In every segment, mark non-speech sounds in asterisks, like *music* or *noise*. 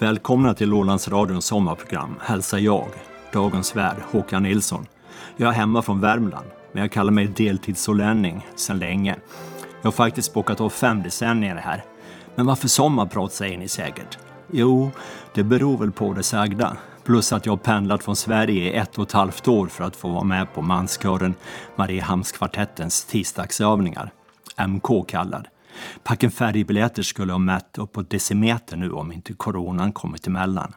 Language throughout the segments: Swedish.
Välkomna till Ålandsradions sommarprogram hälsar jag, dagens värd Håkan Nilsson. Jag är hemma från Värmland, men jag kallar mig deltidsålänning sedan länge. Jag har faktiskt bockat av fem decennier här. Men varför sommarprat säger ni säkert? Jo, det beror väl på det sagda. Plus att jag har pendlat från Sverige i ett och ett halvt år för att få vara med på manskören Mariehamnskvartettens tisdagsövningar. MK kallad. Packen färgbiljetter skulle ha mätt uppåt decimeter nu om inte coronan kommit emellan.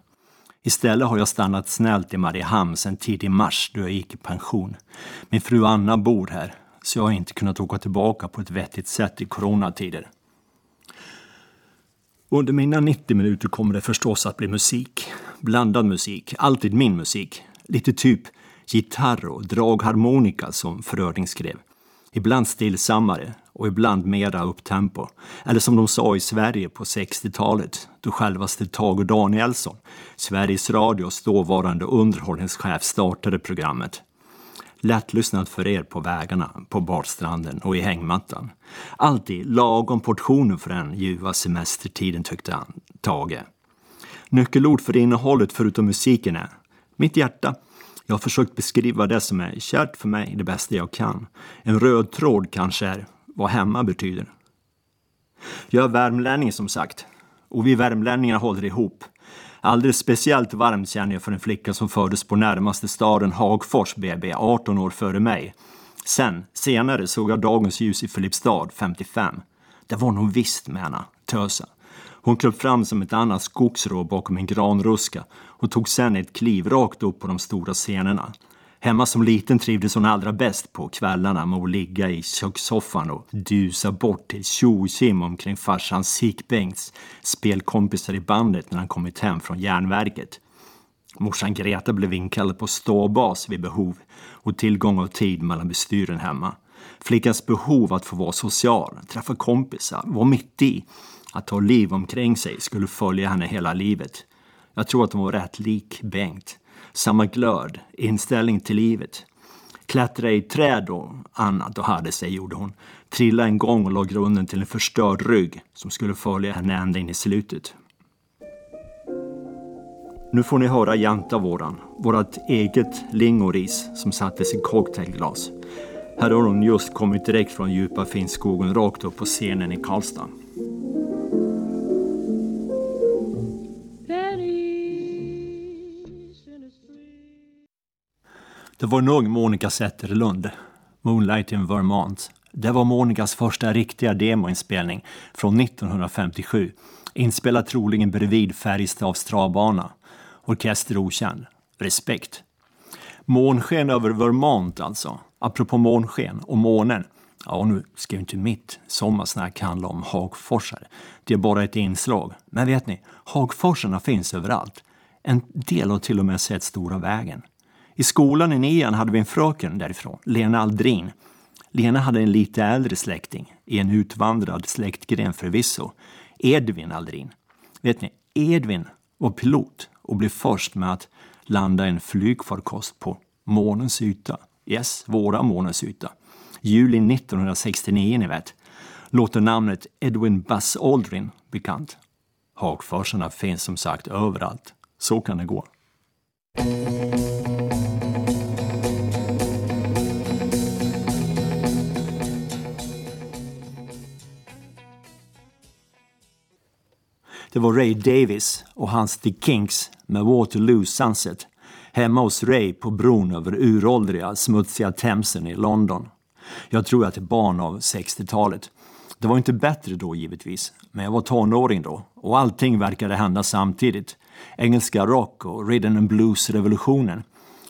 Istället har jag stannat snällt i Mariehamn sedan tidig mars då jag gick i pension. Min fru Anna bor här, så jag har inte kunnat åka tillbaka på ett vettigt sätt i coronatider. Under mina 90 minuter kommer det förstås att bli musik. Blandad musik, alltid min musik. Lite typ gitarr och dragharmonika som Fröding skrev. Ibland stillsammare och ibland mera upptempo. Eller som de sa i Sverige på 60-talet, då självaste Tage Danielsson, Sveriges Radios dåvarande underhållningschef, startade programmet. Lättlyssnat för er på vägarna, på badstranden och i hängmattan. Alltid lagom portioner för den ljuva semestertiden tyckte han, Tage. Nyckelord för innehållet förutom musiken är mitt hjärta. Jag har försökt beskriva det som är kärt för mig det bästa jag kan. En röd tråd kanske är vad hemma betyder. Jag är värmlänning som sagt. Och vi värmlänningar håller ihop. Alldeles speciellt varmt känner jag för en flicka som föddes på närmaste staden Hagfors BB 18 år före mig. Sen, senare, såg jag dagens ljus i Filipstad 55. Det var nog visst med henne, tösa. Hon kröp fram som ett annat skogsrå bakom en granruska och tog sen ett kliv rakt upp på de stora scenerna. Hemma som liten trivdes hon allra bäst på kvällarna med att ligga i kökssoffan och dusa bort till tjo omkring farsans Sikbengts spelkompisar i bandet när han kommit hem från järnverket. Morsan Greta blev inkallad på ståbas vid behov och tillgång av tid mellan bestyren hemma. Flickans behov att få vara social, träffa kompisar, vara mitt i, att ha liv omkring sig skulle följa henne hela livet. Jag tror att hon var rätt lik Bengt samma glöd, inställning till livet. Klättra i träd och annat och hade sig, gjorde hon. Trilla en gång och la grunden till en förstörd rygg som skulle följa henne ända in i slutet. Nu får ni höra Janta våran, vårat eget lingoris som sattes i cocktailglas. Här har hon just kommit direkt från djupa Finnskogen rakt upp på scenen i Karlstad. Var Monica Zetterlund, Moonlight in Vermont. Det var Monicas första riktiga demoinspelning från 1957, inspelad troligen bredvid Färjestads travbana. Orkester okänd. Respekt. Månsken över Vermont alltså. Apropå månsken och månen. Ja, nu ska ju inte mitt sommarsnack handla om Hagforsare. Det är bara ett inslag. Men vet ni, Hagforsarna finns överallt. En del har till och med sett Stora vägen. I skolan i nian hade vi en fröken därifrån, Lena Aldrin. Lena hade en lite äldre släkting, i en utvandrad släktgren förvisso, Edvin Aldrin. Vet ni, Edvin var pilot och blev först med att landa en flygfarkost på månens yta. Yes, våra månens yta. Juli 1969, ni vet. Låter namnet Edwin Buzz Aldrin bekant. Hagforsarna finns som sagt överallt. Så kan det gå. Det var Ray Davis och hans The Kinks med Waterloo Sunset hemma hos Ray på bron över uråldriga, smutsiga Themsen i London. Jag tror att det är barn av 60-talet. Det var inte bättre då givetvis, men jag var tonåring då och allting verkade hända samtidigt. Engelska rock och rhythm and blues-revolutionen.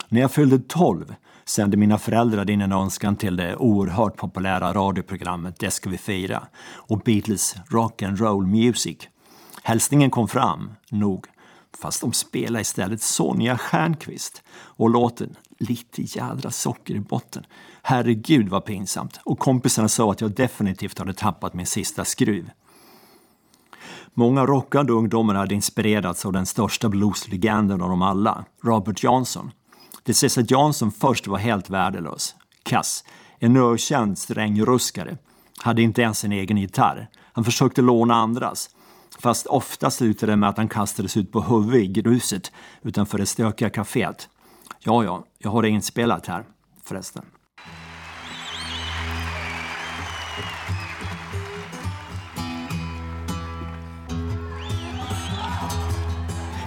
När jag fyllde 12 sände mina föräldrar in en önskan till det oerhört populära radioprogrammet Det ska vi fira och Beatles rock and roll music. Hälsningen kom fram, nog, fast de spelade istället Sonja Stjernqvist och låten Lite jädra socker i botten. Herregud vad pinsamt. Och kompisarna sa att jag definitivt hade tappat min sista skruv. Många rockande ungdomar hade inspirerats av den största blueslegenden av dem alla, Robert Johnson. Det sägs att Johnson först var helt värdelös. Kass. En ökänd strängruskare. Hade inte ens en egen gitarr. Han försökte låna andras Fast ofta slutade det med att han kastades ut på huvudet i gruset utanför det stökiga kaféet. Ja, ja, jag har det inspelat här förresten.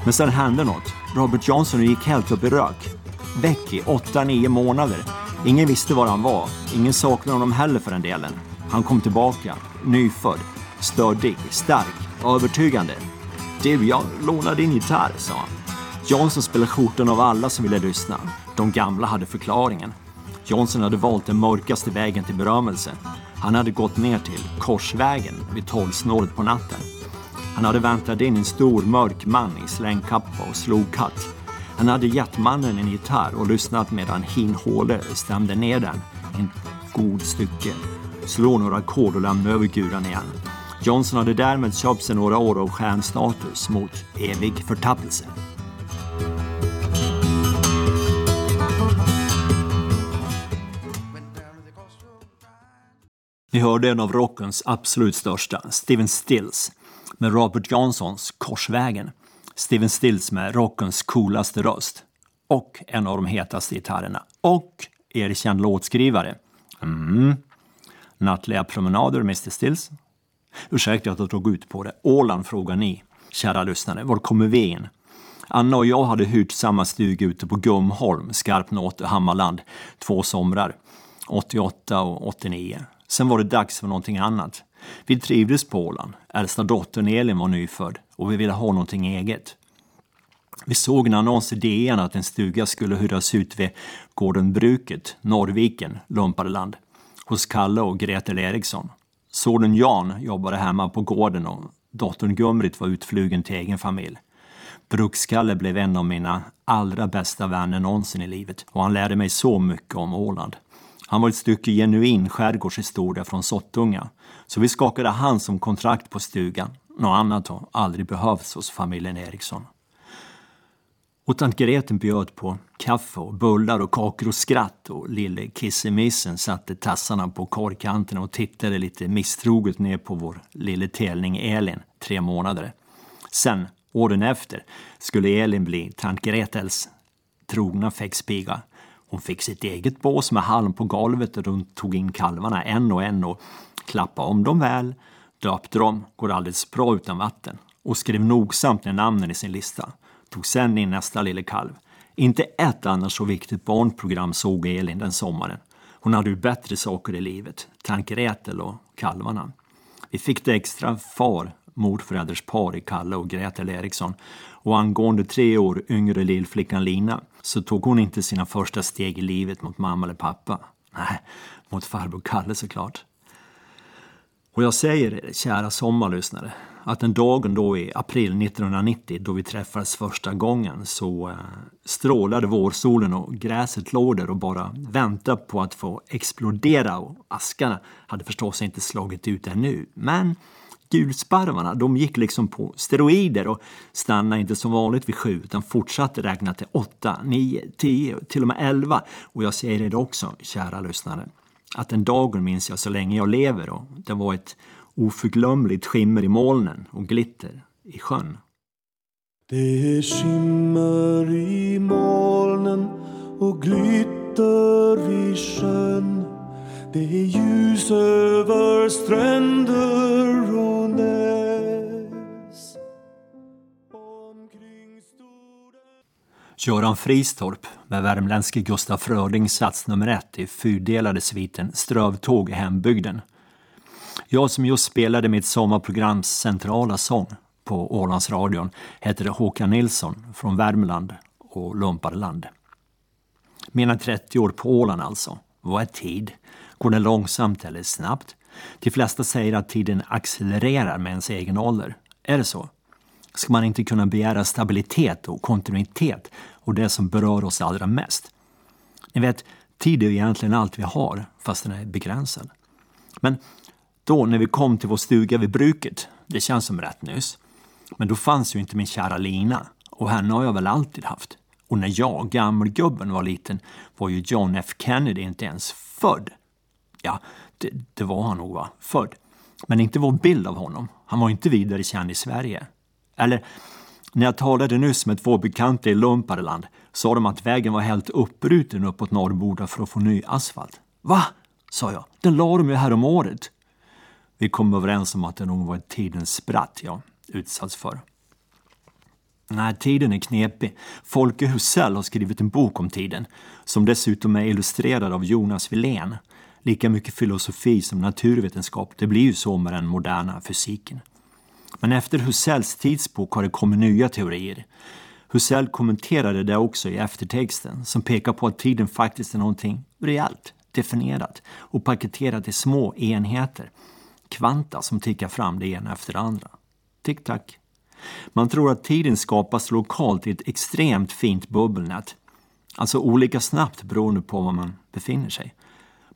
Men sen hände något. Robert Johnson gick helt upp i rök. Väck i 8-9 månader. Ingen visste var han var. Ingen saknade honom heller för den delen. Han kom tillbaka, nyfödd, stöddig, stark, övertygande. Du, jag lånar din gitarr, sa han. Johnson spelade skjortan av alla som ville lyssna. De gamla hade förklaringen. Johnson hade valt den mörkaste vägen till berömmelse. Han hade gått ner till Korsvägen vid tolvsnåret på natten. Han hade väntat in en stor mörk man i slängkappa och sloghatt. Han hade gett mannen en gitarr och lyssnat medan Hin Håle stämde ner den en god stycke. Slå några ackord och lämna över guran igen. Johnson hade därmed köpt sig några år av stjärnstatus mot evig förtappelse. Ni hörde en av rockens absolut största, Steven Stills, med Robert Johnsons Korsvägen. Steven Stills med rockens coolaste röst. Och en av de hetaste gitarrerna. Och erkänd låtskrivare. Mm. Nattliga promenader, Mr Stills. Ursäkta att jag drog ut på det. Åland frågar ni, kära lyssnare. Var kommer vi in? Anna och jag hade hyrt samma stuga ute på Gumholm, Skarpnåte, Hammarland, två somrar. 88 och 89. Sen var det dags för någonting annat. Vi trivdes på Åland. Äldsta dottern Elin var nyfödd och vi ville ha någonting eget. Vi såg en annons i DN att en stuga skulle hyras ut vid gården Bruket, Norrviken, Lumpareland, hos Kalle och Gretel Eriksson. Sonen Jan jobbade hemma på gården och dottern Gumrit var utflugen till egen familj. Brukskalle blev en av mina allra bästa vänner någonsin i livet och han lärde mig så mycket om Åland. Han var ett stycke genuin skärgårdshistoria från Sottunga. Så vi skakade hand som kontrakt på stugan. Något annat har aldrig behövts hos familjen Eriksson. Och tant Greten bjöd på kaffe och bullar och kakor och skratt och lille kissemissen satte tassarna på korgkanten och tittade lite misstroget ner på vår lille telning Elin, tre månader. Sen, åren efter, skulle Elin bli tant Gretels trogna fäckspiga. Hon fick sitt eget bås med halm på golvet och hon tog in kalvarna en och en och klappade om dem väl, döpte dem, går alldeles bra utan vatten och skrev nogsamt ner namnen i sin lista. Tog sen in nästa lille kalv. Inte ett annars så viktigt barnprogram såg Elin den sommaren. Hon hade ju bättre saker i livet, Tank Gretel och kalvarna. Vi fick det extra far, morförälders par i Kalle och Gretel Eriksson och angående tre år yngre lillflickan Lina så tog hon inte sina första steg i livet mot mamma eller pappa. Nej, mot farbror Kalle såklart. Och jag säger er, kära sommarlyssnare, att den dagen då i april 1990 då vi träffades första gången så eh, strålade vårsolen och gräset låg där och bara väntade på att få explodera och askarna hade förstås inte slagit ut ännu. Men gulsparvarna, de gick liksom på steroider och stannade inte som vanligt vid sju utan fortsatte räkna till åtta, nio, tio, till och med elva. Och jag säger det också, kära lyssnare, att den dagen minns jag så länge jag lever och det var ett oförglömligt skimmer i molnen och glitter i sjön. Det är skimmer i molnen och glitter i sjön Det är ljus över stränder och näs Göran Fristorp med värmländske Gustaf Fröding sats nummer ett i fyrdelade sviten Strövtåg i hembygden. Jag som just spelade mitt sommarprograms centrala sång på Ålandsradion heter Håkan Nilsson från Värmland och Lumparland. Mina 30 år på Åland alltså. Vad är tid? Går den långsamt eller snabbt? De flesta säger att tiden accelererar med ens egen ålder. Är det så? Ska man inte kunna begära stabilitet och kontinuitet och det som berör oss allra mest? Ni vet, tid är egentligen allt vi har, fast den är begränsad. Men då när vi kom till vår stuga vid bruket, det känns som rätt nyss, men då fanns ju inte min kära Lina och henne har jag väl alltid haft. Och när jag, gammelgubben, var liten var ju John F Kennedy inte ens född. Ja, det, det var han nog va, född. Men inte vår bild av honom. Han var inte vidare känd i Sverige. Eller, när jag talade nyss med två bekanta i Lumpareland sa de att vägen var helt uppbruten uppåt Norrboda för att få ny asfalt. Va? sa jag. Den la de ju här om året. Vi kom överens om att det nog var ett tidens spratt jag utsatts för. Nej, tiden är knepig. Folke Husell har skrivit en bok om tiden som dessutom är illustrerad av Jonas Wilén. Lika mycket filosofi som naturvetenskap. Det blir ju så med den moderna fysiken. Men efter Husells tidsbok har det kommit nya teorier. Husell kommenterade det också i eftertexten som pekar på att tiden faktiskt är någonting reellt, definierat och paketerat i små enheter. Kvanta som tickar fram det ena efter det andra. Tick-tack. Man tror att tiden skapas lokalt i ett extremt fint bubbelnät. Alltså olika snabbt beroende på var man befinner sig.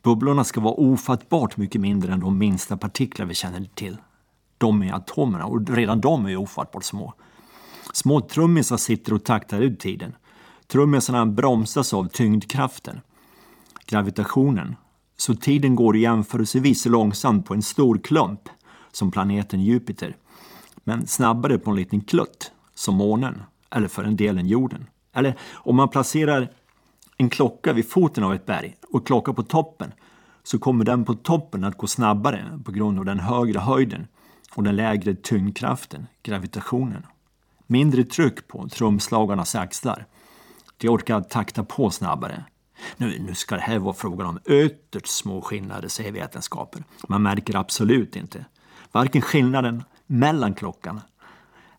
Bubblorna ska vara ofattbart mycket mindre än de minsta partiklar vi känner till. De är atomerna och redan de är ofattbart små. Små trummisar sitter och taktar ut tiden. Trummisarna bromsas av tyngdkraften, gravitationen. Så tiden går jämförelsevis långsamt på en stor klump, som planeten Jupiter men snabbare på en liten klutt, som månen, eller för en delen jorden. Eller om man placerar en klocka vid foten av ett berg och klocka på toppen så kommer den på toppen att gå snabbare på grund av den högre höjden och den lägre tyngdkraften, gravitationen. Mindre tryck på trumslagarnas axlar. De orkar takta på snabbare. Nu, nu ska det här vara frågan om ytterst små skillnader, säger vetenskapen. Man märker absolut inte. Varken skillnaden mellan klockan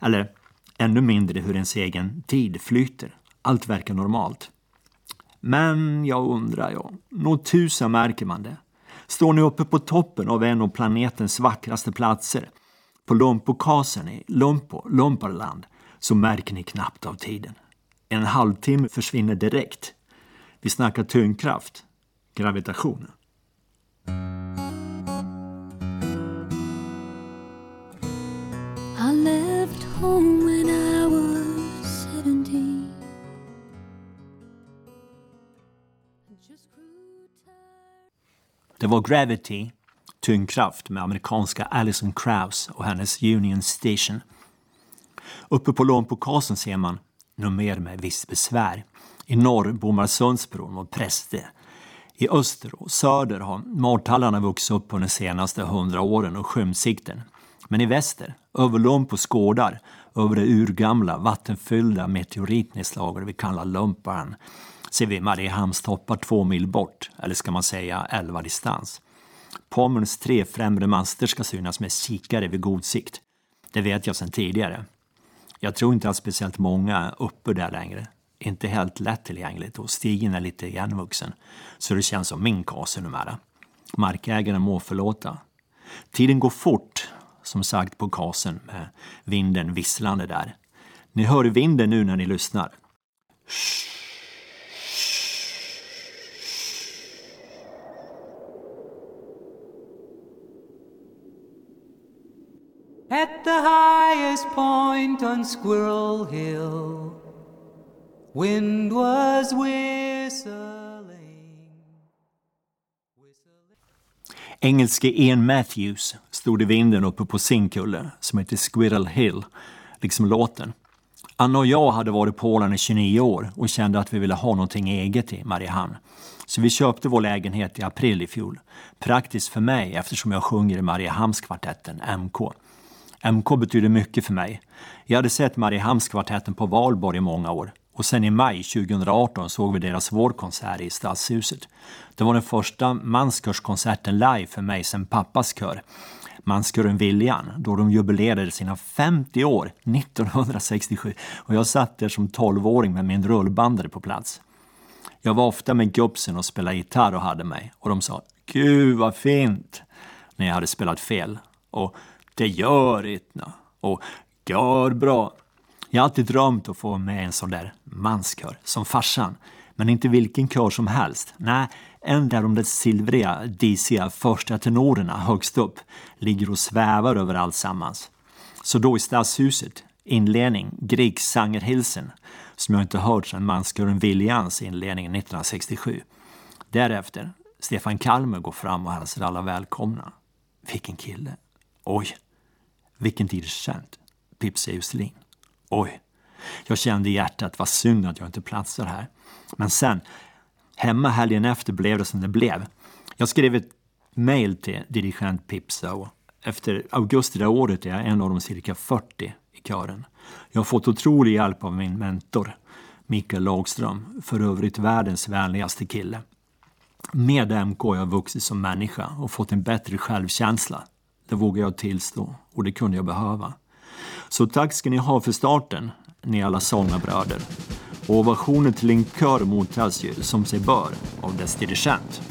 eller ännu mindre hur ens egen tid flyter. Allt verkar normalt. Men jag undrar, ja, nog tusan märker man det. Står ni uppe på toppen av en av planetens vackraste platser, på Lompokasen i Lompo, Lomparland, så märker ni knappt av tiden. En halvtimme försvinner direkt. Vi snackar tyngdkraft, gravitation. I left home when I was 17. Just grew tired. Det var Gravity, tyngdkraft med amerikanska Alison Krauss och hennes Union Station. Uppe på Lånpokasen ser man, nog mer med visst besvär, i norr bommar Sundsbron mot Präste. I öster och söder har martallarna vuxit upp under de senaste hundra åren och skymsikten. Men i väster, över Lumpos gårdar, över det urgamla vattenfyllda meteoritnedslaget vi kallar Lumpan, ser vi Mariehamns toppar två mil bort, eller ska man säga elva distans. Pommerns tre främre master ska synas med kikare vid god sikt. Det vet jag sedan tidigare. Jag tror inte att speciellt många är uppe där längre. Inte helt lättillgängligt och stigen är lite igenvuxen. Så det känns som min kase numera. Markägaren må förlåta. Tiden går fort, som sagt på kasen med vinden visslande där. Ni hör vinden nu när ni lyssnar. At the highest point on Squirrel Hill, wind was whistling. whistling. Engelske Ian Matthews stod i vinden uppe på sin kulle som heter Squirrel Hill, liksom låten. Anna och jag hade varit i Polen i 29 år och kände att vi ville ha någonting eget i Mariehamn. Så vi köpte vår lägenhet i april i fjol. Praktiskt för mig eftersom jag sjunger i Mariehamnskvartetten, MK. MK betyder mycket för mig. Jag hade sett Mariehamnskvartetten på Valborg i många år och sen i maj 2018 såg vi deras vårkonsert i Stadshuset. Det var den första manskörskonserten live för mig sen pappas kör. Manskören Viljan, då de jubilerade sina 50 år 1967 och jag satt där som 12-åring med min rullbandare på plats. Jag var ofta med gubbsen och spelade gitarr och hade mig och de sa ”Gud vad fint” när jag hade spelat fel och ”Det gör inte” och ”Gör bra” Jag har alltid drömt att få med en sån där manskör, som farsan. Men inte vilken kör som helst. Nej, en där de där silvriga, disiga första tenorerna högst upp ligger och svävar över alltsammans. Så då i Stadshuset, inledning, Griegs Sangerhilsen, som jag inte hört sedan manskören Viljans inledning 1967. Därefter, Stefan Kalmer går fram och hälsar alla välkomna. Vilken kille! Oj, vilken dirigent. Pips Justelin. Oj, jag kände i hjärtat vad synd att jag inte platsar här. Men sen, hemma helgen efter blev det som det blev. Jag skrev ett mail till dirigent Pipsa och efter augusti det året är jag en av de cirka 40 i kören. Jag har fått otrolig hjälp av min mentor Mikael Lagström, för övrigt världens vänligaste kille. Med MK har jag vuxit som människa och fått en bättre självkänsla. Det vågar jag tillstå och det kunde jag behöva. Så tack ska ni ha för starten, ni alla sångarbröder. Och ovationer till en kör mottas ju som sig bör av dess dirigent.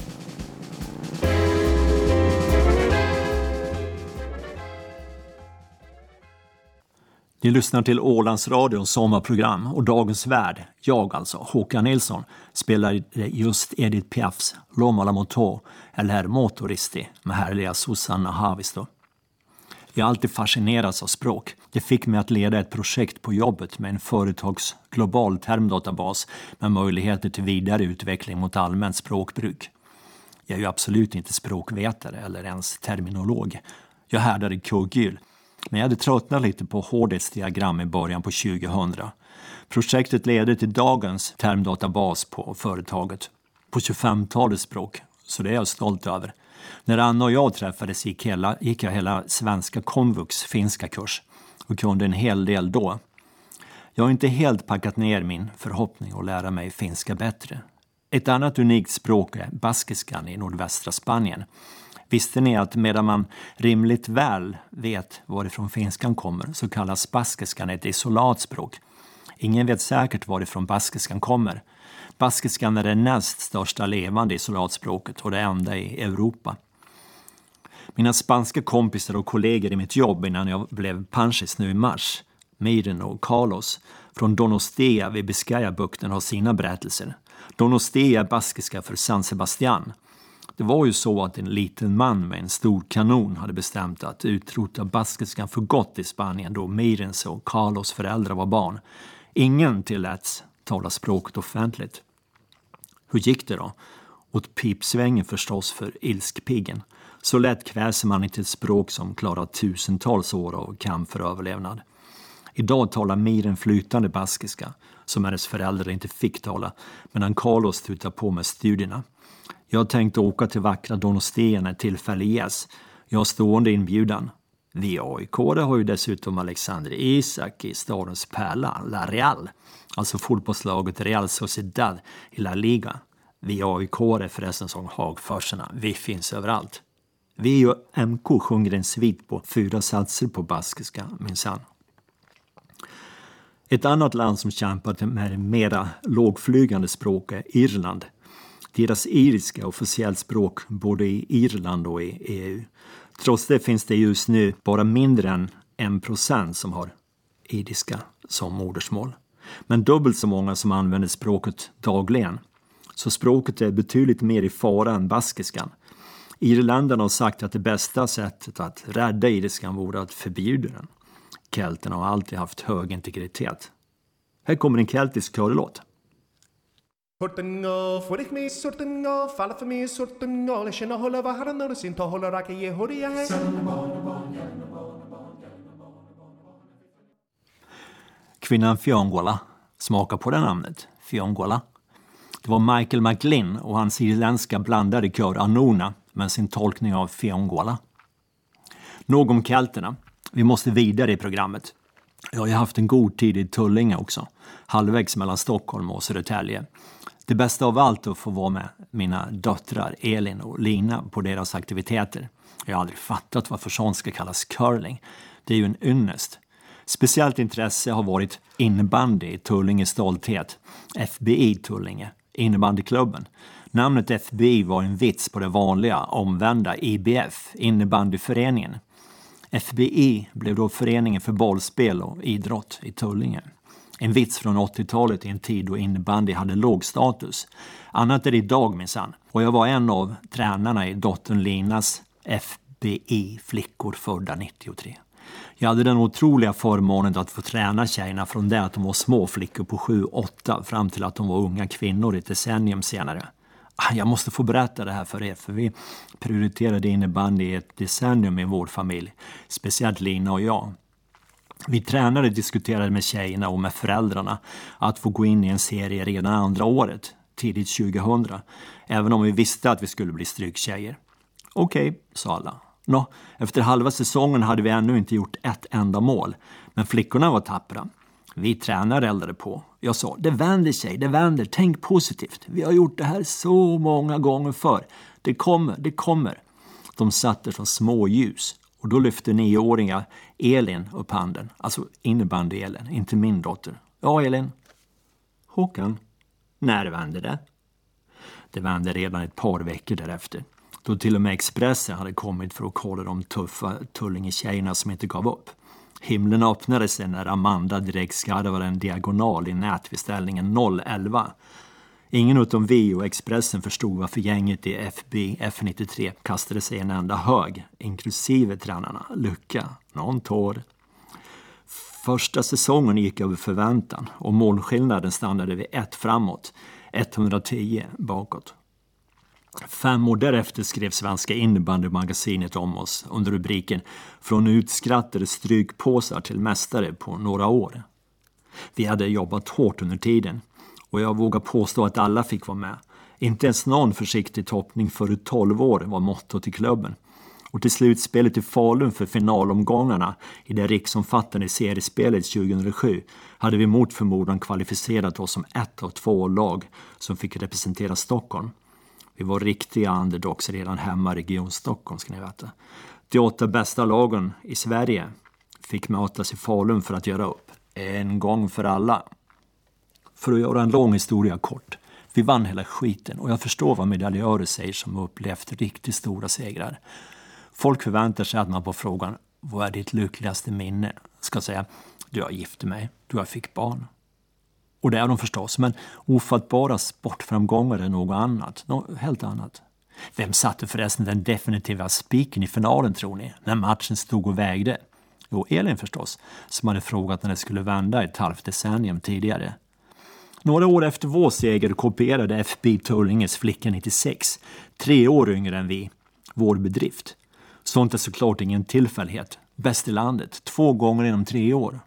Ni lyssnar till Ålandsradions sommarprogram och dagens värd, jag alltså, Håkan Nilsson, spelar just Edith Piafs L'Homme à la moto, eller Motoristi, med härliga Susanna Haavisto. Jag har alltid fascinerats av språk. Det fick mig att leda ett projekt på jobbet med en företags global termdatabas med möjligheter till vidare utveckling mot allmänt språkbruk. Jag är ju absolut inte språkvetare eller ens terminolog. Jag härdar i kugghjul men jag hade tröttnat lite på hårdhetsdiagram i början på 2000. Projektet ledde till dagens termdatabas på företaget på 25-talets språk, så det är jag stolt över. När Anna och jag träffades gick, hela, gick jag hela svenska komvux finska kurs och kunde en hel del då. Jag har inte helt packat ner min förhoppning att lära mig finska bättre. Ett annat unikt språk är baskiskan i nordvästra Spanien Visste ni att medan man rimligt väl vet varifrån finskan kommer så kallas baskiskan ett isolat språk. Ingen vet säkert varifrån baskiskan kommer. Baskiskan är det näst största levande isolatspråket och det enda i Europa. Mina spanska kompisar och kollegor i mitt jobb innan jag blev panschis nu i mars, Miren och Carlos, från Donostea vid Biscayabukten har sina berättelser. Donostea är baskiska för San Sebastian det var ju så att en liten man med en stor kanon hade bestämt att utrota baskiskan för gott i Spanien då Mirens och Carlos föräldrar var barn. Ingen tilläts tala språket offentligt. Hur gick det då? Åt pipsvängen förstås för ilskpiggen. Så lätt kväser man inte ett språk som klarat tusentals år av kamp för överlevnad. Idag talar Miren flytande baskiska, som hennes föräldrar inte fick tala, medan Carlos tutar på med studierna. Jag tänkte åka till vackra Donostia när tillfälle ges. Jag har stående inbjudan. Vi aik har ju dessutom Alexander Isak i stadens pärla, La Real. Alltså fotbollslaget Real Sociedad i La Liga. Vi aik är förresten som Hagforsarna. Vi finns överallt. Vi och MK sjunger en svit på fyra satser på baskiska, minsann. Ett annat land som kämpat med mera lågflygande språk är Irland deras iriska officiellt språk både i Irland och i EU. Trots det finns det just nu bara mindre än en procent som har iriska som modersmål. Men dubbelt så många som använder språket dagligen. Så språket är betydligt mer i fara än baskiskan. Irländarna har sagt att det bästa sättet att rädda iriskan vore att förbjuda den. Kelterna har alltid haft hög integritet. Här kommer en keltisk körlåt. Jag Kvinnan Fiongola, smaka på det namnet, Fiongola. Det var Michael McLean och hans irländska blandade kör Anona med sin tolkning av Fiongola. Nog om kelterna. Vi måste vidare i programmet. Jag har ju haft en god tid i Tullinge också, halvvägs mellan Stockholm och Södertälje. Det bästa av allt är att få vara med mina döttrar Elin och Lina på deras aktiviteter. Jag har aldrig fattat varför sånt ska kallas curling. Det är ju en ynnest. Speciellt intresse har varit innebandy i Tullinge stolthet, FBI Tullinge, innebandyklubben. Namnet FBI var en vits på det vanliga omvända IBF, innebandyföreningen. FBI blev då Föreningen för bollspel och idrott i Tullinge. En vits från 80-talet i en tid då innebandy hade låg status. Annat är det idag minsann. Och jag var en av tränarna i dottern Linas FBI Flickor födda 93. Jag hade den otroliga förmånen att få träna tjejerna från det att de var små flickor på 7-8 fram till att de var unga kvinnor ett decennium senare. Ah, jag måste få berätta det här för er, för vi prioriterade innebandy i ett decennium i vår familj. Speciellt Lina och jag. Vi tränare diskuterade med tjejerna och med föräldrarna att få gå in i en serie redan andra året, tidigt 2000, även om vi visste att vi skulle bli stryktjejer. Okej, okay, sa alla. Nå, efter halva säsongen hade vi ännu inte gjort ett enda mål, men flickorna var tappra. Vi tränare eldade på. Jag sa, det vänder sig, det vänder, tänk positivt. Vi har gjort det här så många gånger förr. Det kommer, det kommer. De satt där som små ljus. Och då lyfte nioåringa Elin upp handen. Alltså innebandy-Elin, inte min dotter. Ja, Elin. Håkan. När vände det? Det vände redan ett par veckor därefter. Då till och med Expressen hade kommit för att kolla de tuffa Tullinge-tjejerna som inte gav upp. Himlen öppnade sig när Amanda direkt skarvade en diagonal i nät vid ställningen 011. Ingen utom vi och Expressen förstod varför gänget i FB F93 kastade sig en enda hög, inklusive tränarna Lycka, någon tår. Första säsongen gick över förväntan och målskillnaden stannade vid ett framåt, 110 bakåt. Fem år därefter skrev Svenska innebandymagasinet om oss under rubriken Från utskrattade strykpåsar till mästare på några år. Vi hade jobbat hårt under tiden och jag vågar påstå att alla fick vara med. Inte ens någon försiktig toppning före 12 år var mottot i klubben. Och till slutspelet i Falun för finalomgångarna i det riksomfattande seriespelet 2007 hade vi mot förmodan kvalificerat oss som ett av två lag som fick representera Stockholm. Vi var riktiga underdogs redan hemma i Region Stockholm ska ni veta. De åtta bästa lagen i Sverige fick mötas i Falun för att göra upp. En gång för alla. För att göra en lång historia kort. Vi vann hela skiten och jag förstår vad medaljörer säger som upplevt riktigt stora segrar. Folk förväntar sig att man på frågan Vad är ditt lyckligaste minne? ska säga Du har gift mig, du har fick barn. Och det är de förstås, men ofattbara sportframgångar är något annat. Något helt annat. Vem satte förresten den definitiva spiken i finalen tror ni, när matchen stod och vägde? Jo, Elin förstås, som hade frågat när det skulle vända ett halvt decennium tidigare. Några år efter vår seger kopierade FB Tullinges flicka 96, tre år yngre än vi, vår bedrift. Sånt är såklart ingen tillfällighet. Bäst i landet, två gånger inom tre år.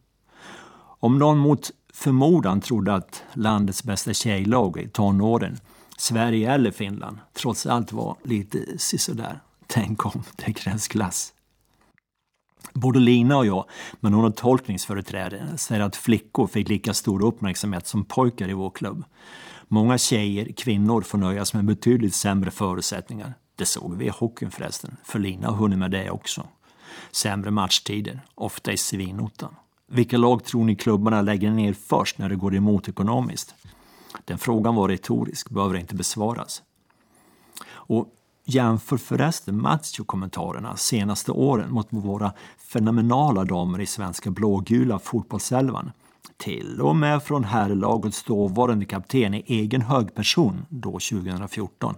Om någon mot förmodan trodde att landets bästa tjejlag i tonåren, Sverige eller Finland, trots allt var lite sisådär. *laughs* Tänk om det krävs klass. Både Lina och jag, men hon har tolkningsföreträde, säger att flickor fick lika stor uppmärksamhet som pojkar i vår klubb. Många tjejer, kvinnor, får nöjas med betydligt sämre förutsättningar. Det såg vi i hockeyn förresten, för Lina har hunnit med det också. Sämre matchtider, ofta i svinottan. Vilka lag tror ni klubbarna lägger ner först när det går emot ekonomiskt? Den frågan var retorisk, behöver inte besvaras. Och jämför förresten Matsjo-kommentarerna senaste åren mot våra fenomenala damer i svenska blågula fotbollselvan. Till och med från herrlagets dåvarande kapten i egen hög person då 2014.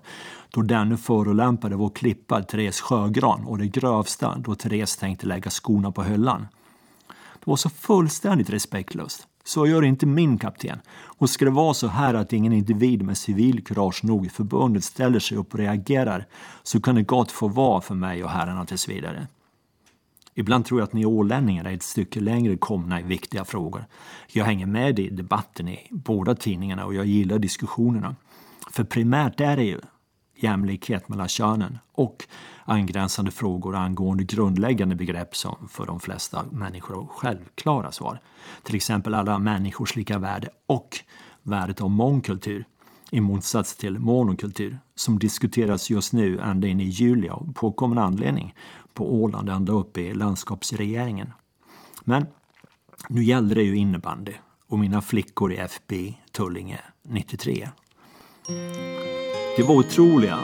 Då denne förolämpade vår klippa Therese Sjögran och det grövsta då Therese tänkte lägga skorna på hyllan. Det var så fullständigt respektlöst. Så gör inte min kapten. Och ska det vara så här att ingen individ med civilkurage nog i förbundet ställer sig upp och reagerar så kan det gott få vara för mig och herrarna tills vidare. Ibland tror jag att ni ålänningar är ett stycke längre komna i viktiga frågor. Jag hänger med i debatten i båda tidningarna och jag gillar diskussionerna. För primärt är det ju jämlikhet mellan könen och angränsande frågor angående grundläggande begrepp som för de flesta människor har självklara svar. Till exempel alla människors lika värde och värdet av mångkultur i motsats till monokultur som diskuteras just nu ända in i juli av påkommen anledning på Åland ända upp i landskapsregeringen. Men nu gällde det ju innebandy och mina flickor i FB Tullinge 93. Det var otroliga,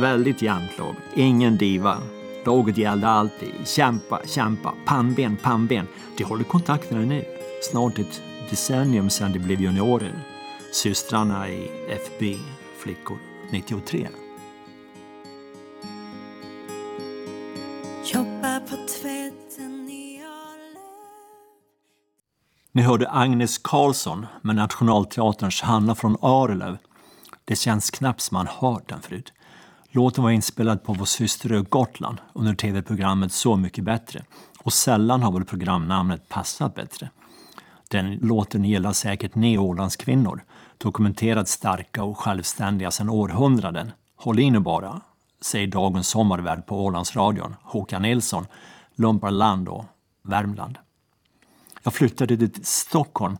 väldigt jämnt lag. Ingen diva. Laget gällde alltid. Kämpa, kämpa, pannben, pannben. De håller kontakterna nu. Snart ett decennium sedan de blev juniorer. Systrarna i FB, flickor, 93. Jobbar på tvätten i Arlöv Ni hörde Agnes Karlsson med Nationalteaterns Hanna från Arlöv Det känns knappt som man hört den förut. Låten var inspelad på vår systerö Gotland under tv-programmet Så mycket bättre och sällan har väl programnamnet passat bättre. Den låten gillar säkert ni Ålandskvinnor, dokumenterat starka och självständiga sedan århundraden. Håll i nu bara, säger dagens sommarvärd på Ålandsradion, Håkan Nilsson, Lumparland och Värmland. Jag flyttade till Stockholm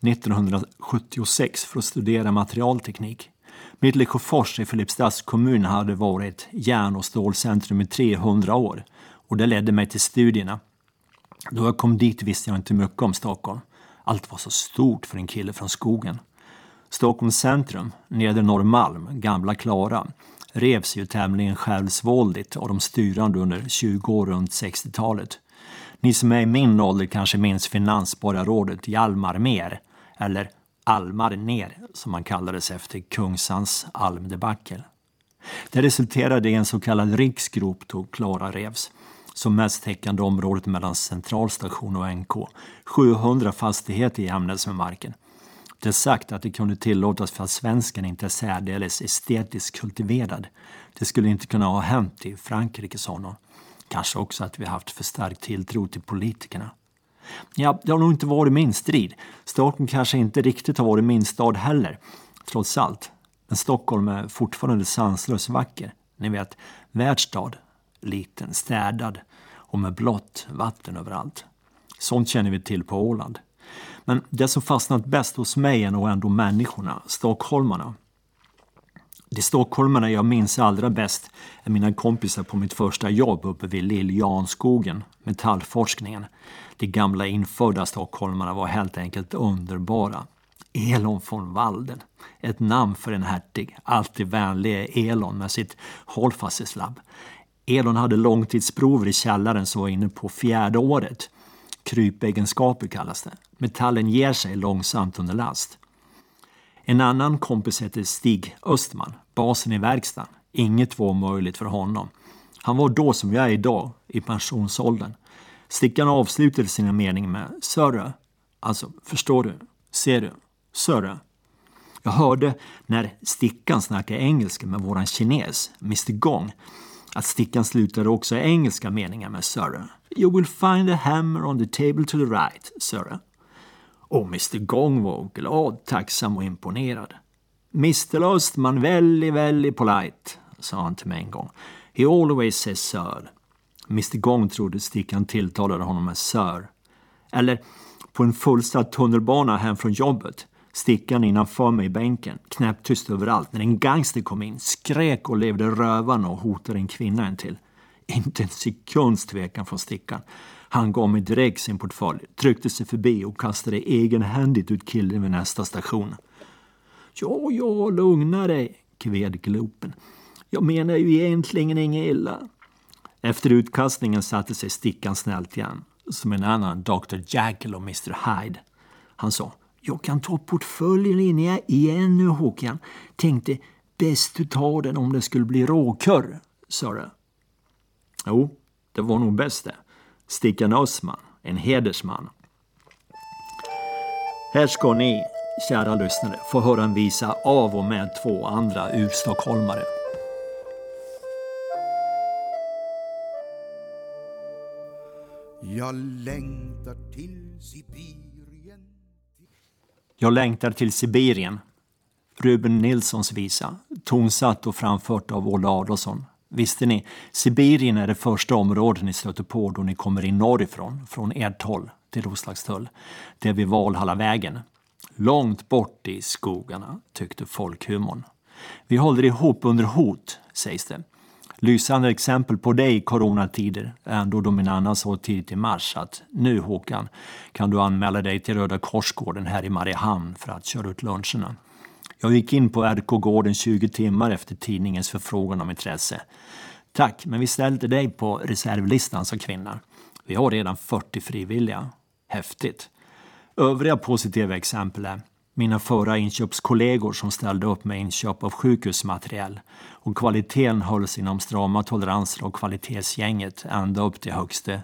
1976 för att studera materialteknik. Mittlekofors i Filipstads kommun hade varit järn och stålcentrum i 300 år och det ledde mig till studierna. Då jag kom dit visste jag inte mycket om Stockholm. Allt var så stort för en kille från skogen. Stockholms centrum, Nedre Norrmalm, Gamla Klara, revs ju tämligen självsvåldigt av de styrande under 20 år runt 60-talet. Ni som är i min ålder kanske minns finansborgarrådet Hjalmar Mer, eller Almar ner som han kallades efter Kungsans almdebacle. Det resulterade i en så kallad riksgrop då Klara revs som mest täckande området mellan centralstation och NK. 700 fastigheter jämnades med marken. Det är sagt att det kunde tillåtas för att svensken inte är särdeles estetiskt kultiverad. Det skulle inte kunna ha hänt i Frankrike, sa någon. Kanske också att vi haft för stark tilltro till politikerna. Ja, det har nog inte varit min strid. Stockholm kanske inte riktigt har varit min stad heller, trots allt. Men Stockholm är fortfarande sanslöst vacker. Ni vet, världsstad. Liten, städad och med blått vatten överallt. Sånt känner vi till på Åland. Men det som fastnat bäst hos mig är nog ändå människorna, stockholmarna. De stockholmarna jag minns allra bäst är mina kompisar på mitt första jobb uppe vid Liljanskogen, metallforskningen. De gamla infödda stockholmarna var helt enkelt underbara. Elon von Walden, ett namn för en hertig, alltid vänlige Elon med sitt hållfasthetslabb. Elon hade långtidsprover i källaren som var inne på fjärde året. Krypegenskaper kallas det. Metallen ger sig långsamt under last. En annan kompis heter Stig Östman, basen i verkstaden. Inget var möjligt för honom. Han var då som jag är idag, i pensionsåldern. Stickan avslutade sina meningar med Sörre. Alltså, förstår du? Ser du? Sörre. Jag hörde när Stickan snackade engelska med våran kines, Mr Gong, att Stickan slutade också engelska meningar med Sörre. You will find a hammer on the table to the right, Sörre. Och Mr Gong var glad, tacksam och imponerad. Mr Östman, väldigt, väldigt polite, sa han till mig en gång. He always says sir. Mr Gong trodde Stickan tilltalade honom med sir. Eller på en fullsatt tunnelbana hem från jobbet. Stickan innanför mig i bänken, knäpptyst överallt. När en gangster kom in, skrek och levde rövarna och hotade en kvinna en till. Inte en sekunds tvekan från Stickan. Han gav mig direkt sin portfölj, tryckte sig förbi och kastade egenhändigt ut killen vid nästa station. Ja, ja, lugna dig, kved glopen. Jag menar ju egentligen inget illa. Efter utkastningen satte sig Stickan snällt igen, som en annan Dr. Jekyll och Mr. Hyde. Han sa, jag kan ta portföljen in igen nu Håkan. Tänkte, bäst du tar den om det skulle bli råkurr, sa du. Jo, det var nog bäst det. Stickan Östman, en hedersman. Här ska ni, kära lyssnare, få höra en visa av och med två andra urstockholmare. Jag längtar till Sibirien Jag längtar till Sibirien. Ruben Nilssons visa, tonsatt och framfört av Olle Adolphson. Visste ni, Sibirien är det första området ni stöter på då ni kommer in norrifrån, från ert håll till Roslagstull. Det är vid Valhallavägen. Långt bort i skogarna, tyckte folkhumorn. Vi håller ihop under hot, sägs det. Lysande exempel på det i coronatider är ändå då min Anna sa tidigt i mars att nu Håkan kan du anmäla dig till Röda Korsgården här i Mariehamn för att köra ut luncherna. Jag gick in på RK-gården 20 timmar efter tidningens förfrågan om intresse. Tack, men vi ställde dig på reservlistan, sa kvinnan. Vi har redan 40 frivilliga. Häftigt. Övriga positiva exempel är mina förra inköpskollegor som ställde upp med inköp av sjukhusmateriel och kvaliteten hölls inom strama toleranser och kvalitetsgänget ända upp till högste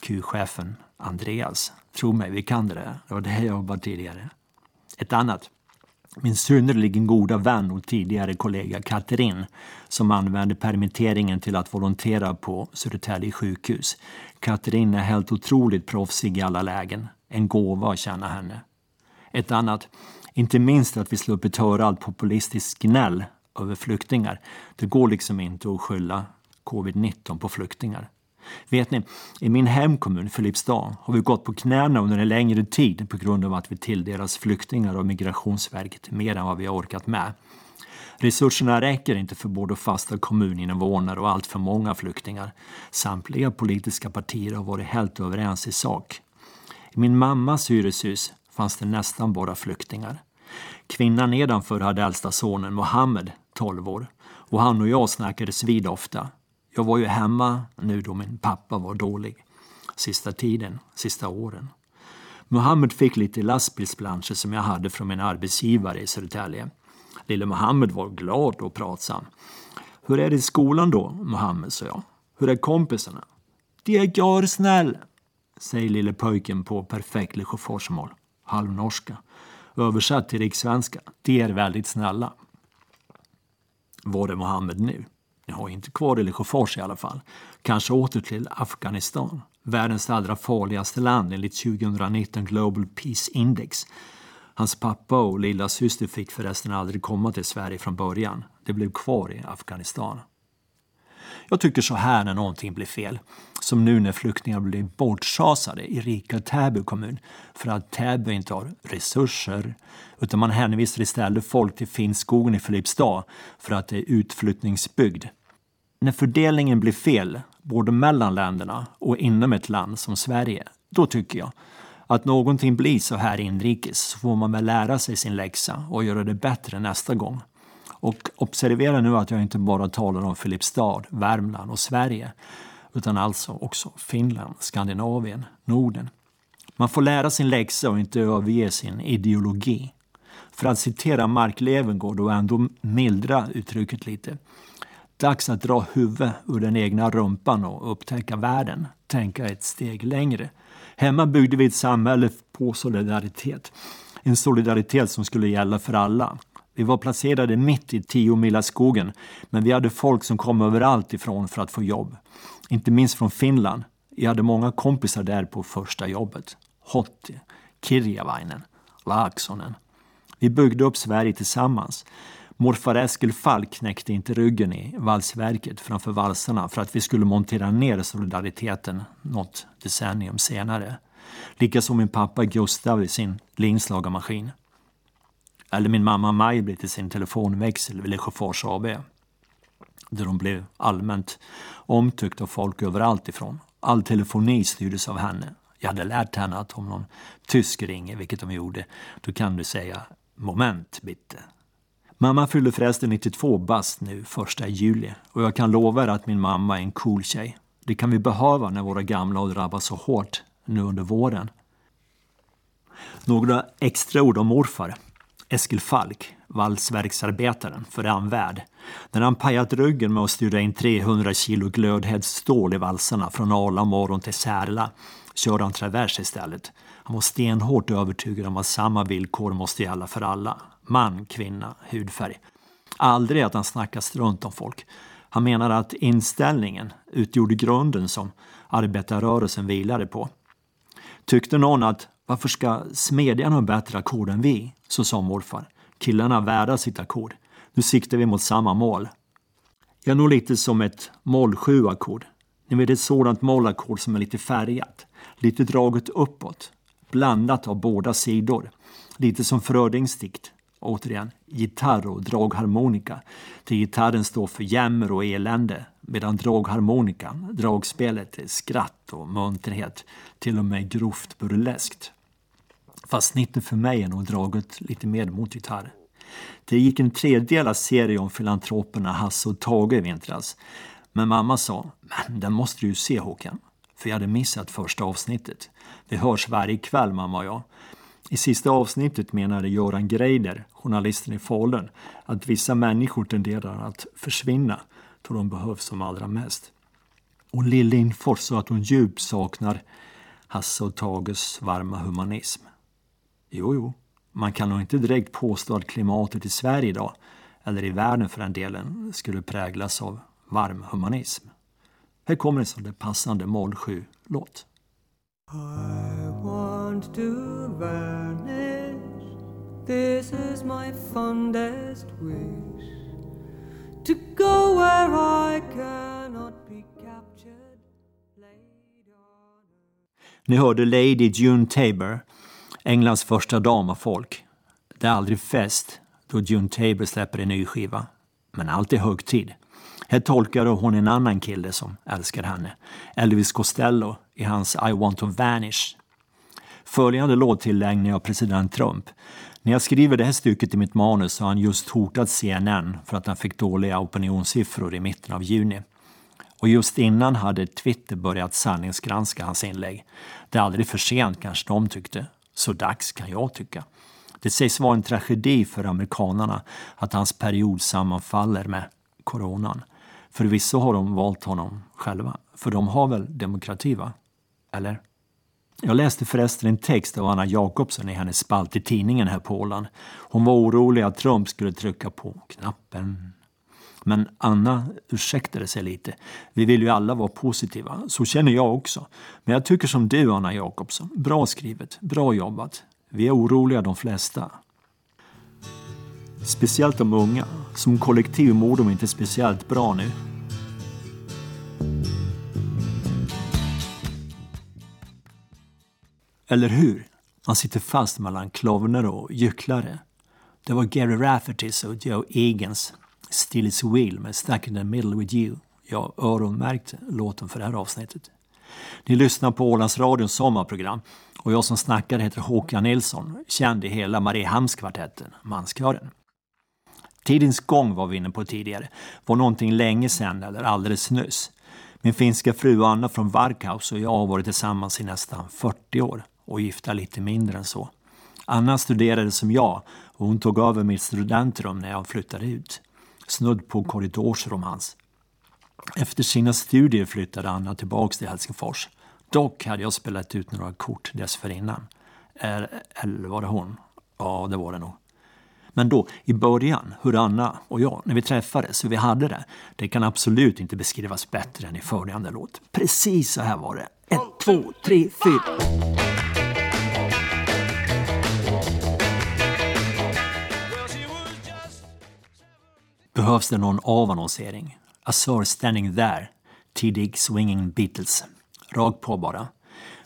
Q-chefen Andreas. Tro mig, vi kan det där. Det var det jag jobbade tidigare. Ett annat. Min synnerligen goda vän och tidigare kollega Katrin som använde permitteringen till att volontera på Södertälje sjukhus. Katrin är helt otroligt proffsig i alla lägen. En gåva att känna henne. Ett annat, inte minst att vi sluppit höra allt populistiskt gnäll över flyktingar. Det går liksom inte att skylla covid-19 på flyktingar. Vet ni, i min hemkommun Filipstad har vi gått på knäna under en längre tid på grund av att vi tilldelas flyktingar av Migrationsverket mer än vad vi har orkat med. Resurserna räcker inte för både fasta kommuninvånare och allt för många flyktingar. Samtliga politiska partier har varit helt överens i sak. I min mammas hyreshus fanns det nästan bara flyktingar. Kvinnan nedanför hade äldsta sonen Mohammed, 12 år, och han och jag snackades vid ofta. Jag var ju hemma nu då min pappa var dålig. Sista tiden, sista åren. Mohammed fick lite lastbilsplanscher som jag hade från min arbetsgivare i Södertälje. Lille Mohammed var glad och pratsam. Hur är det i skolan då, Mohammed, sa jag. Hur är kompisarna? De är görsnäll, säger lille pojken på perfekt lesjöforsmål, halvnorska. Översatt till rikssvenska, de är väldigt snälla. Var är Mohammed nu? Ni har inte kvar i Lesjöfors i alla fall. Kanske åter till Afghanistan. Världens allra farligaste land enligt 2019 Global Peace Index. Hans pappa och lilla syster fick förresten aldrig komma till Sverige från början. De blev kvar i Afghanistan. Jag tycker så här när någonting blir fel. Som nu när flyktingar blir bortschasade i rika Täby kommun för att Täby inte har resurser utan man hänvisar istället folk till Finnskogen i Filipstad för att det är utflyttningsbygd. När fördelningen blir fel, både mellan länderna och inom ett land som Sverige, då tycker jag att någonting blir så här inrikes så får man väl lära sig sin läxa och göra det bättre nästa gång. Och observera nu att jag inte bara talar om Filipstad, Värmland och Sverige utan alltså också Finland, Skandinavien, Norden. Man får lära sin läxa och inte överge sin ideologi. För att citera Mark Levengood och ändå mildra uttrycket lite. Dags att dra huvudet ur den egna rumpan och upptäcka världen. Tänka ett steg längre. Hemma byggde vi ett samhälle på solidaritet. En solidaritet som skulle gälla för alla. Vi var placerade mitt i tio skogen, men vi hade folk som kom överallt ifrån för att få jobb. Inte minst från Finland. Jag hade många kompisar där på första jobbet. Hotti, Kirjavainen, Laaksonen. Vi byggde upp Sverige tillsammans. Morfar Eskil Falk knäckte inte ryggen i valsverket framför valsarna för att vi skulle montera ner solidariteten något decennium senare. Likaså min pappa Gustav i sin linslagarmaskin. Eller min mamma Maj-Britt i sin telefonväxel vid Lesjöfors AB. Där hon blev allmänt omtyckt av folk överallt ifrån. All telefoni styrdes av henne. Jag hade lärt henne att om någon tysk ringer, vilket de gjorde, då kan du säga moment bitte. Mamma fyllde förresten 92 bast nu första juli och jag kan lova er att min mamma är en cool tjej. Det kan vi behöva när våra gamla har drabbats så hårt nu under våren. Några extra ord om morfar. Eskil Falk, valsverksarbetaren, för Anvärd. När han pajat ryggen med att styra in 300 kilo glödhett stål i valsarna från Arla morgon till Särla körde han travers istället. Han var stenhårt övertygad om att samma villkor måste gälla för alla. Man, kvinna, hudfärg. Aldrig att han snackat strunt om folk. Han menade att inställningen utgjorde grunden som arbetarrörelsen vilade på. Tyckte någon att varför ska smedjan ha bättre ackord än vi? Så sa morfar. Killarna är värda sitt ackord. Nu siktar vi mot samma mål. Jag är nog lite som ett moll 7 ackord. Ni vet ett sådant mollackord som är lite färgat. Lite draget uppåt. Blandat av båda sidor. Lite som Frödings dikt. Återigen, gitarr och dragharmonika. Till gitarren står för jämmer och elände medan dragharmonika, dragspelet, är skratt och munterhet. Till och med grovt burleskt. Fast snittet för mig är nog draget lite mer mot gitarr. Det gick en tredelad serie om filantroperna Hasse och Tage i vintras. Men mamma sa, men den måste du ju se Håkan. För jag hade missat första avsnittet. Vi hörs varje kväll mamma och jag. I sista avsnittet menade Göran Greider, journalisten i Falun, att vissa människor tenderar att försvinna då de behövs som allra mest. Och Lill Lindfors sa att hon djupt saknar Hasse och Tages varma humanism. Jo, jo, Man kan nog inte direkt påstå att klimatet i Sverige idag, eller i världen för den delen, skulle präglas av varm humanism. Här kommer en sån där passande moll 7-låt. Want to vanish. This is my fondest wish. To go where I cannot be captured. Ni hörde Lady June Tabor, Englands första dam av folk. Det är aldrig fest då June Tabor släpper en ny skiva, men allt är högtid. Här tolkar hon en annan kille som älskar henne, Elvis Costello, i hans I want to vanish. Följande låt tillägnar jag president Trump. När jag skriver det här stycket i mitt manus har han just hotat CNN för att han fick dåliga opinionssiffror i mitten av juni. Och just innan hade Twitter börjat sanningsgranska hans inlägg. Det är aldrig för sent kanske de tyckte. Så dags kan jag tycka. Det sägs vara en tragedi för amerikanarna att hans period sammanfaller med coronan. Förvisso har de valt honom själva, för de har väl demokrati va? Eller? Jag läste förresten en text av Anna Jakobsen i hennes spalt i tidningen här på Åland. Hon var orolig att Trump skulle trycka på knappen. Men Anna ursäktade sig lite. Vi vill ju alla vara positiva. Så känner jag också. Men jag tycker som du, Anna Jakobsson. Bra skrivet. Bra jobbat. Vi är oroliga de flesta. Speciellt de unga. Som kollektiv mår de inte speciellt bra nu. Eller hur? Han sitter fast mellan klovner och gycklare. Det var Gary Raffertys och Joe Egans Still is Wheel med Stuck in the middle with you. Jag öronmärkte låten för det här avsnittet. Ni lyssnar på Ålands Radions sommarprogram och jag som snackar heter Håkan Nilsson, känd i hela Mariehamnskvartetten, manskören. Tidens gång var vi inne på tidigare, var någonting länge sedan eller alldeles nyss. Min finska fru Anna från Varkaus och jag har varit tillsammans i nästan 40 år och gifta lite mindre än så. Anna studerade som jag och hon tog över mitt studentrum när jag flyttade ut. Snudd på korridorsromans. Efter sina studier flyttade Anna tillbaks till Helsingfors. Dock hade jag spelat ut några kort dessförinnan. Eller var det hon? Ja, det var det nog. Men då, i början, hur Anna och jag, när vi träffades, hur vi hade det, det kan absolut inte beskrivas bättre än i följande låt. Precis så här var det. Ett, två, tre, fyra. Behövs det någon avannonsering? A Sir Standing There, tidig swinging Beatles. Rakt på bara.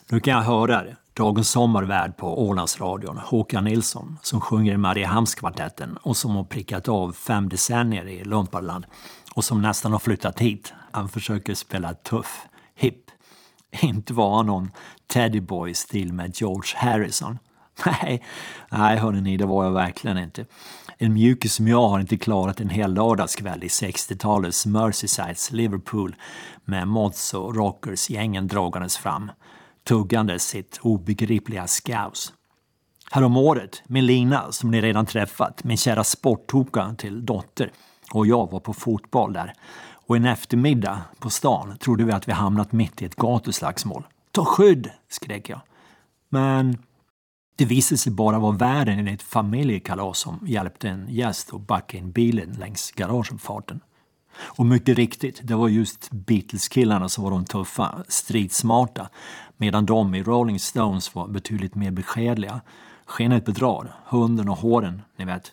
Nu kan jag höra det. Dagens sommarvärd på Ålandsradion, Håkan Nilsson, som sjunger i Mariehamnskvartetten och som har prickat av fem decennier i Lumparland och som nästan har flyttat hit. Han försöker spela tuff, hipp. Inte vara någon Teddyboy-stil med George Harrison. *laughs* Nej, nej hörni, det var jag verkligen inte. En mjukis som jag har inte klarat en hel lördagskväll i 60-talets Merseysides Liverpool med mods och rockers gängen dragandes fram, tuggandes sitt obegripliga skaus. Häromåret, med Lina, som ni redan träffat, min kära sporttoka till dotter, och jag var på fotboll där. Och en eftermiddag på stan trodde vi att vi hamnat mitt i ett gatuslagsmål. Ta skydd! skrek jag. Men det visade sig bara vara värden i ett familjekalas som hjälpte en gäst att backa in bilen längs garageuppfarten. Och mycket riktigt, det var just Beatles-killarna som var de tuffa, stridsmarta, medan de i Rolling Stones var betydligt mer beskedliga. Skenet bedrar, hunden och håren, ni vet.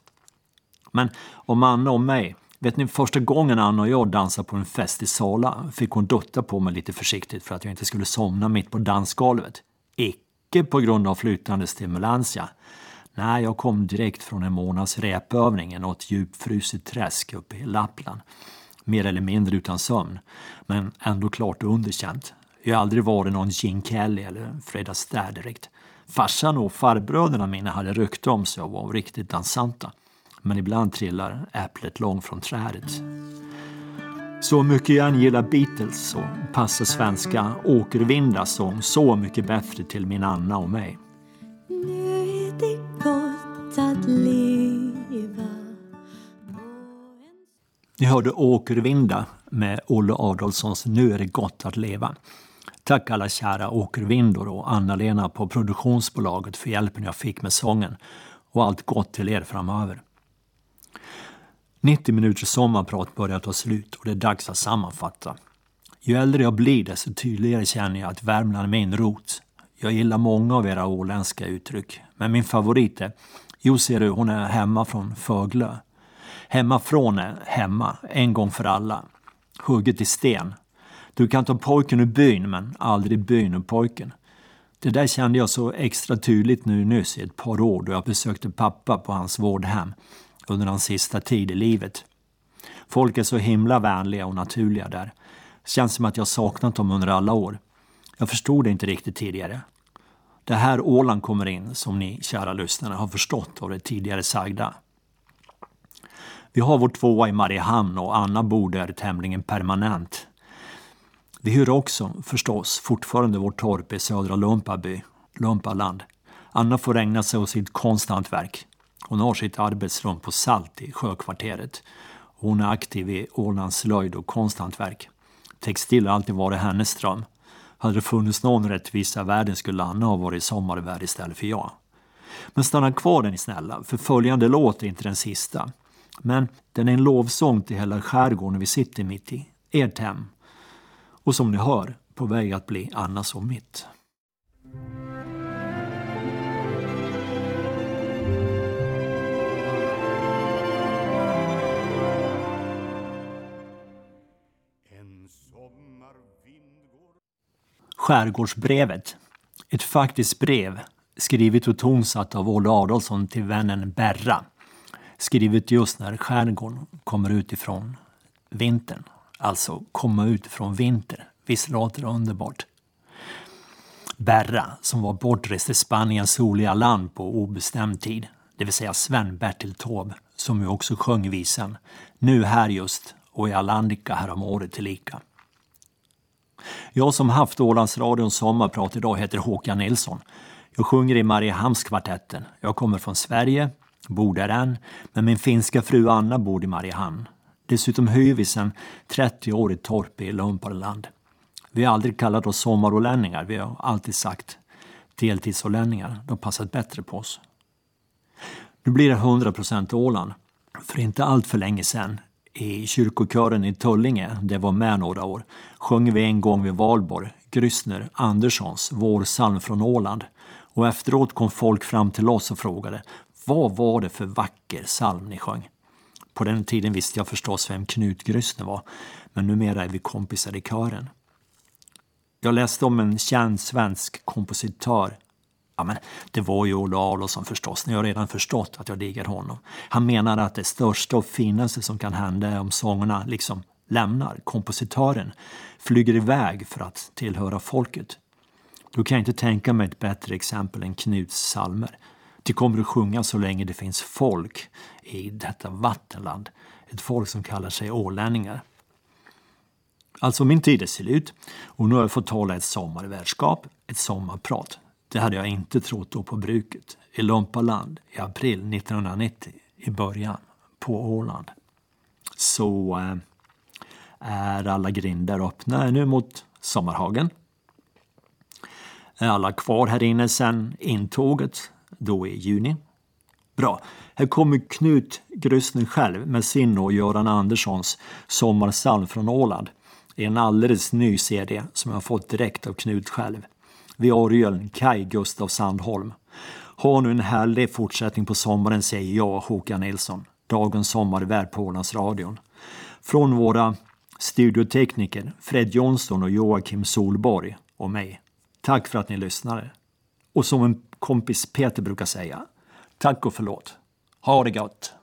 Men om Anna och mig, vet ni första gången Anna och jag dansade på en fest i Sala fick hon dutta på mig lite försiktigt för att jag inte skulle somna mitt på dansgolvet. Icke på grund av flytande stimulantia. Nej, jag kom direkt från en månads repövning i något djupfruset träsk uppe i Lappland. Mer eller mindre utan sömn, men ändå klart underkänt. Jag har aldrig varit någon Gene Kelly eller Fred Astaire direkt. Farsan och farbröderna mina hade rykte om sig och var riktigt dansanta. Men ibland trillar äpplet långt från trädet. Så mycket jag än gillar Beatles så passar svenska Åkervinda sång så mycket bättre till min Anna och mig. Nu är det gott att leva Ni hörde Åkervinda med Olle Adolfssons Nu är det gott att leva. Tack alla kära åkervindor och Anna-Lena på produktionsbolaget för hjälpen jag fick med sången. och allt gott till er framöver. 90 minuters sommarprat börjar ta slut och det är dags att sammanfatta. Ju äldre jag blir desto tydligare känner jag att Värmland är min rot. Jag gillar många av era åländska uttryck, men min favorit är Jo ser du, hon är hemma från Föglö. Hemmafrån är hemma, en gång för alla. Hugget i sten. Du kan ta pojken ur byn, men aldrig byn ur pojken. Det där kände jag så extra tydligt nu nyss i ett par år då jag besökte pappa på hans vårdhem under hans sista tid i livet. Folk är så himla vänliga och naturliga där. Känns som att jag saknat dem under alla år. Jag förstod det inte riktigt tidigare. Det här Åland kommer in, som ni kära lyssnare har förstått av det tidigare sagda. Vi har vår tvåa i Mariehamn och Anna bor där tämligen permanent. Vi hyr också förstås fortfarande vårt torp i södra Lumpaby, Lumpaland. Anna får ägna sig åt sitt konsthantverk. Hon har sitt arbetsrum på Salt i Sjökvarteret. Hon är aktiv i Ålands slöjd och konsthantverk. Textil har alltid varit hennes dröm. Hade det funnits någon rättvisa i världen skulle Anna ha varit sommarvärd istället för jag. Men stanna kvar den snälla, för följande låt är inte den sista. Men den är en lovsång till hela skärgården vi sitter mitt i, ert hem. Och som ni hör, på väg att bli Annas och mitt. Skärgårdsbrevet. Ett faktiskt brev skrivet och tonsatt av Olle Adolfsson till vännen Berra. Skrivet just när skärgården kommer utifrån vintern. Alltså komma utifrån vinter. Visst låter det underbart? Berra, som var bortrest i Spaniens soliga land på obestämd tid, det vill säga Sven-Bertil Taube, som ju också sjöng visan, nu här just och i Alandica häromåret tillika. Jag som haft Ålandsradions sommarprat idag heter Håkan Nilsson. Jag sjunger i Mariehamnskvartetten. Jag kommer från Sverige, bor där än, men min finska fru Anna bor i Mariehamn. Dessutom hyr vi sedan 30 år i torp i Lumparland. Vi har aldrig kallat oss sommarålänningar, vi har alltid sagt deltidsålänningar. De passat bättre på oss. Nu blir det 100% Åland. För inte allt för länge sedan, i kyrkokören i Tullinge, där jag var med några år, sjöng vi en gång vid valborg Grysner Anderssons Vår psalm från Åland. Och efteråt kom folk fram till oss och frågade vad var det för vacker psalm ni sjöng? På den tiden visste jag förstås vem Knut Grysner var, men numera är vi kompisar i kören. Jag läste om en känd svensk kompositör. Ja, men det var ju Olle Adolphson förstås, ni har redan förstått att jag diggar honom. Han menade att det största och finaste som kan hända är om sångerna liksom lämnar kompositören, flyger iväg för att tillhöra folket. Då kan jag inte tänka mig ett bättre exempel än Knuts psalmer. De kommer att sjunga så länge det finns folk i detta vattenland. Ett folk som kallar sig ålänningar. Alltså min tid är slut och nu har jag fått tala ett sommarvärdskap, ett sommarprat. Det hade jag inte trott då på bruket, i Lumpaland i april 1990, i början, på Åland. Så eh, är alla grindar öppna nu mot Sommarhagen. Är alla kvar här inne sen intåget, då i juni? Bra. Här kommer Knut Grusner själv med sin och Göran Anderssons Sommarsalm från Åland i en alldeles ny CD som jag fått direkt av Knut själv. Vid orgeln Kai Gustav Sandholm. Ha nu en härlig fortsättning på sommaren säger jag, Håkan Nilsson, dagens sommarvärd på Ålandsradion. Från våra studiotekniker Fred Jonsson och Joakim Solborg och mig. Tack för att ni lyssnade. Och som en kompis Peter brukar säga, tack och förlåt. Ha det gott!